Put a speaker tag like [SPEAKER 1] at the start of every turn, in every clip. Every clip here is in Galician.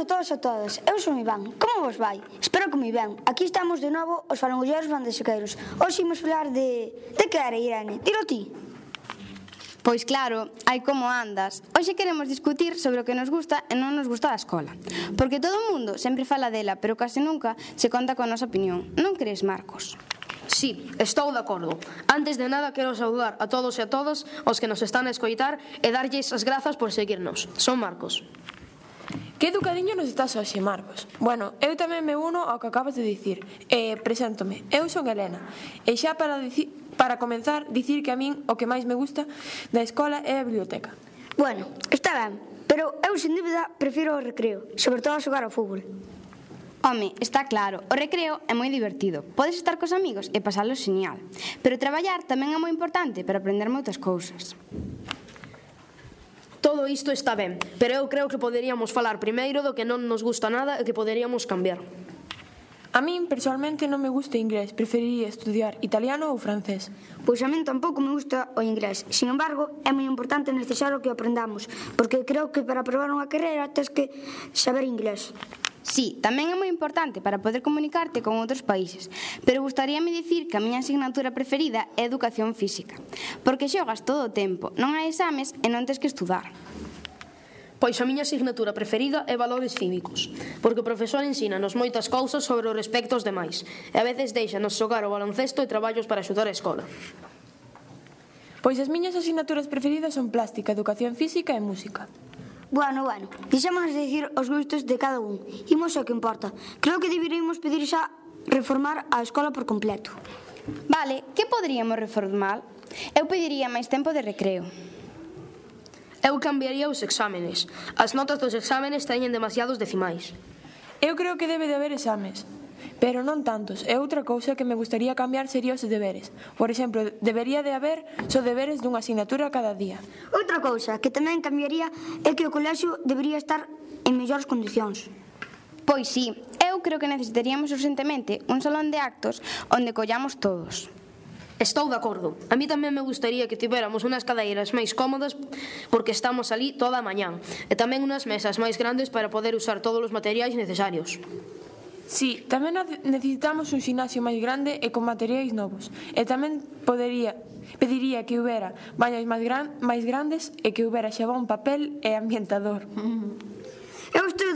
[SPEAKER 1] a todos e a todas. Eu son Iván. Como vos vai? Espero que moi ben. Aquí estamos de novo os falangulleros bandesequeiros. Hoxe imos falar de... De que era, Irene? Dilo ti.
[SPEAKER 2] Pois claro, hai como andas. Hoxe queremos discutir sobre o que nos gusta e non nos gusta da escola. Porque todo o mundo sempre fala dela, pero case nunca se conta con a nosa opinión. Non crees, Marcos?
[SPEAKER 3] Sí, estou de acordo. Antes de nada quero saudar a todos e a todas os que nos están a escoitar e darlles as grazas por seguirnos. Son Marcos.
[SPEAKER 4] Que educadiño nos estás hoxe, Marcos? Bueno, eu tamén me uno ao que acabas de dicir. Eh, preséntome, eu son Helena. E xa para, dicir, para comenzar, dicir que a min o que máis me gusta da escola é a biblioteca.
[SPEAKER 1] Bueno, está ben, pero eu sin dúbida prefiro o recreo, sobre todo a xogar ao fútbol.
[SPEAKER 2] Home, está claro, o recreo é moi divertido. Podes estar cos amigos e pasalo genial. Pero traballar tamén é moi importante para aprender moitas cousas.
[SPEAKER 3] Todo isto está ben, pero eu creo que poderíamos falar primeiro do que non nos gusta nada e que poderíamos cambiar.
[SPEAKER 4] A min, personalmente, non me gusta o inglés. Preferiría estudiar italiano ou francés.
[SPEAKER 1] Pois a min tampouco me gusta o inglés. Sin embargo, é moi importante e necesario que aprendamos, porque creo que para aprobar unha carreira tens que saber inglés.
[SPEAKER 2] Sí, tamén é moi importante para poder comunicarte con outros países, pero gustaríame dicir que a miña asignatura preferida é Educación Física, porque xogas todo o tempo, non hai exames e non tens que estudar.
[SPEAKER 3] Pois a miña asignatura preferida é valores cívicos, porque o profesor ensínanos moitas cousas sobre os respecto aos demais, e a veces deixanos xogar o baloncesto e traballos para axudar a escola.
[SPEAKER 4] Pois as miñas asignaturas preferidas son plástica, educación física e música.
[SPEAKER 1] Bueno, bueno, deixámonos de dicir os gustos de cada un. Imos ao que importa. Creo que deberíamos pedir xa reformar a escola por completo.
[SPEAKER 2] Vale, que poderíamos reformar? Eu pediría máis tempo de recreo.
[SPEAKER 3] Eu cambiaría os exámenes. As notas dos exámenes teñen demasiados decimais.
[SPEAKER 4] Eu creo que debe de haber exames. Pero non tantos, e outra cousa que me gustaría cambiar sería os deberes. Por exemplo, debería de haber só deberes dunha asignatura cada día.
[SPEAKER 1] Outra cousa que tamén cambiaría é que o colexio debería estar en mellores condicións.
[SPEAKER 2] Pois sí, eu creo que necesitaríamos urgentemente un salón de actos onde collamos todos.
[SPEAKER 3] Estou de acordo. A mí tamén me gustaría que tivéramos unhas cadeiras máis cómodas porque estamos ali toda a mañán e tamén unhas mesas máis grandes para poder usar todos os materiais necesarios.
[SPEAKER 4] Sí, tamén necesitamos un xinaxio máis grande e con materiais novos. E tamén podería pediría que houbera baños máis, gran, máis grandes e que houbera xabón, papel e ambientador. Mm-hmm.
[SPEAKER 1] Eu estou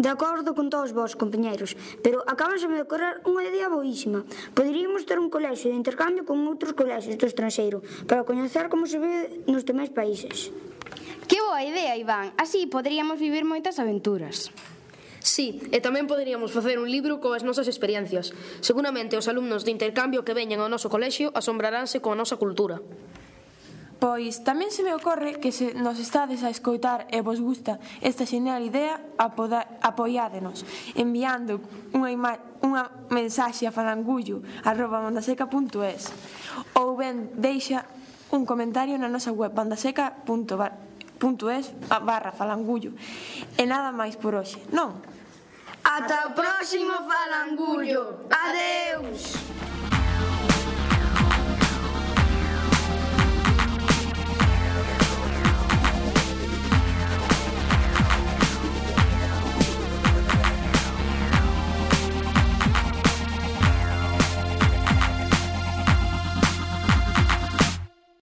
[SPEAKER 1] de acordo con todos vos, compañeros, pero acabase de correr unha idea boísima. Poderíamos ter un colexio de intercambio con outros colexios do estranxeiro para coñecer como se vive nos demais países.
[SPEAKER 2] Que boa idea, Iván. Así poderíamos vivir moitas aventuras.
[SPEAKER 3] Sí, e tamén poderíamos facer un libro coas nosas experiencias. Seguramente os alumnos de intercambio que veñen ao noso colexio asombraránse coa nosa cultura.
[SPEAKER 4] Pois tamén se me ocorre que se nos estades a escoitar e vos gusta esta genial idea, apoda, apoiádenos enviando unha, ima, unha mensaxe a farangullo arroba bandaseca.es ou ben deixa un comentario na nosa web bandaseca.es barra falangullo. E nada máis por hoxe, non?
[SPEAKER 1] Ata o próximo falangullo. Adeus!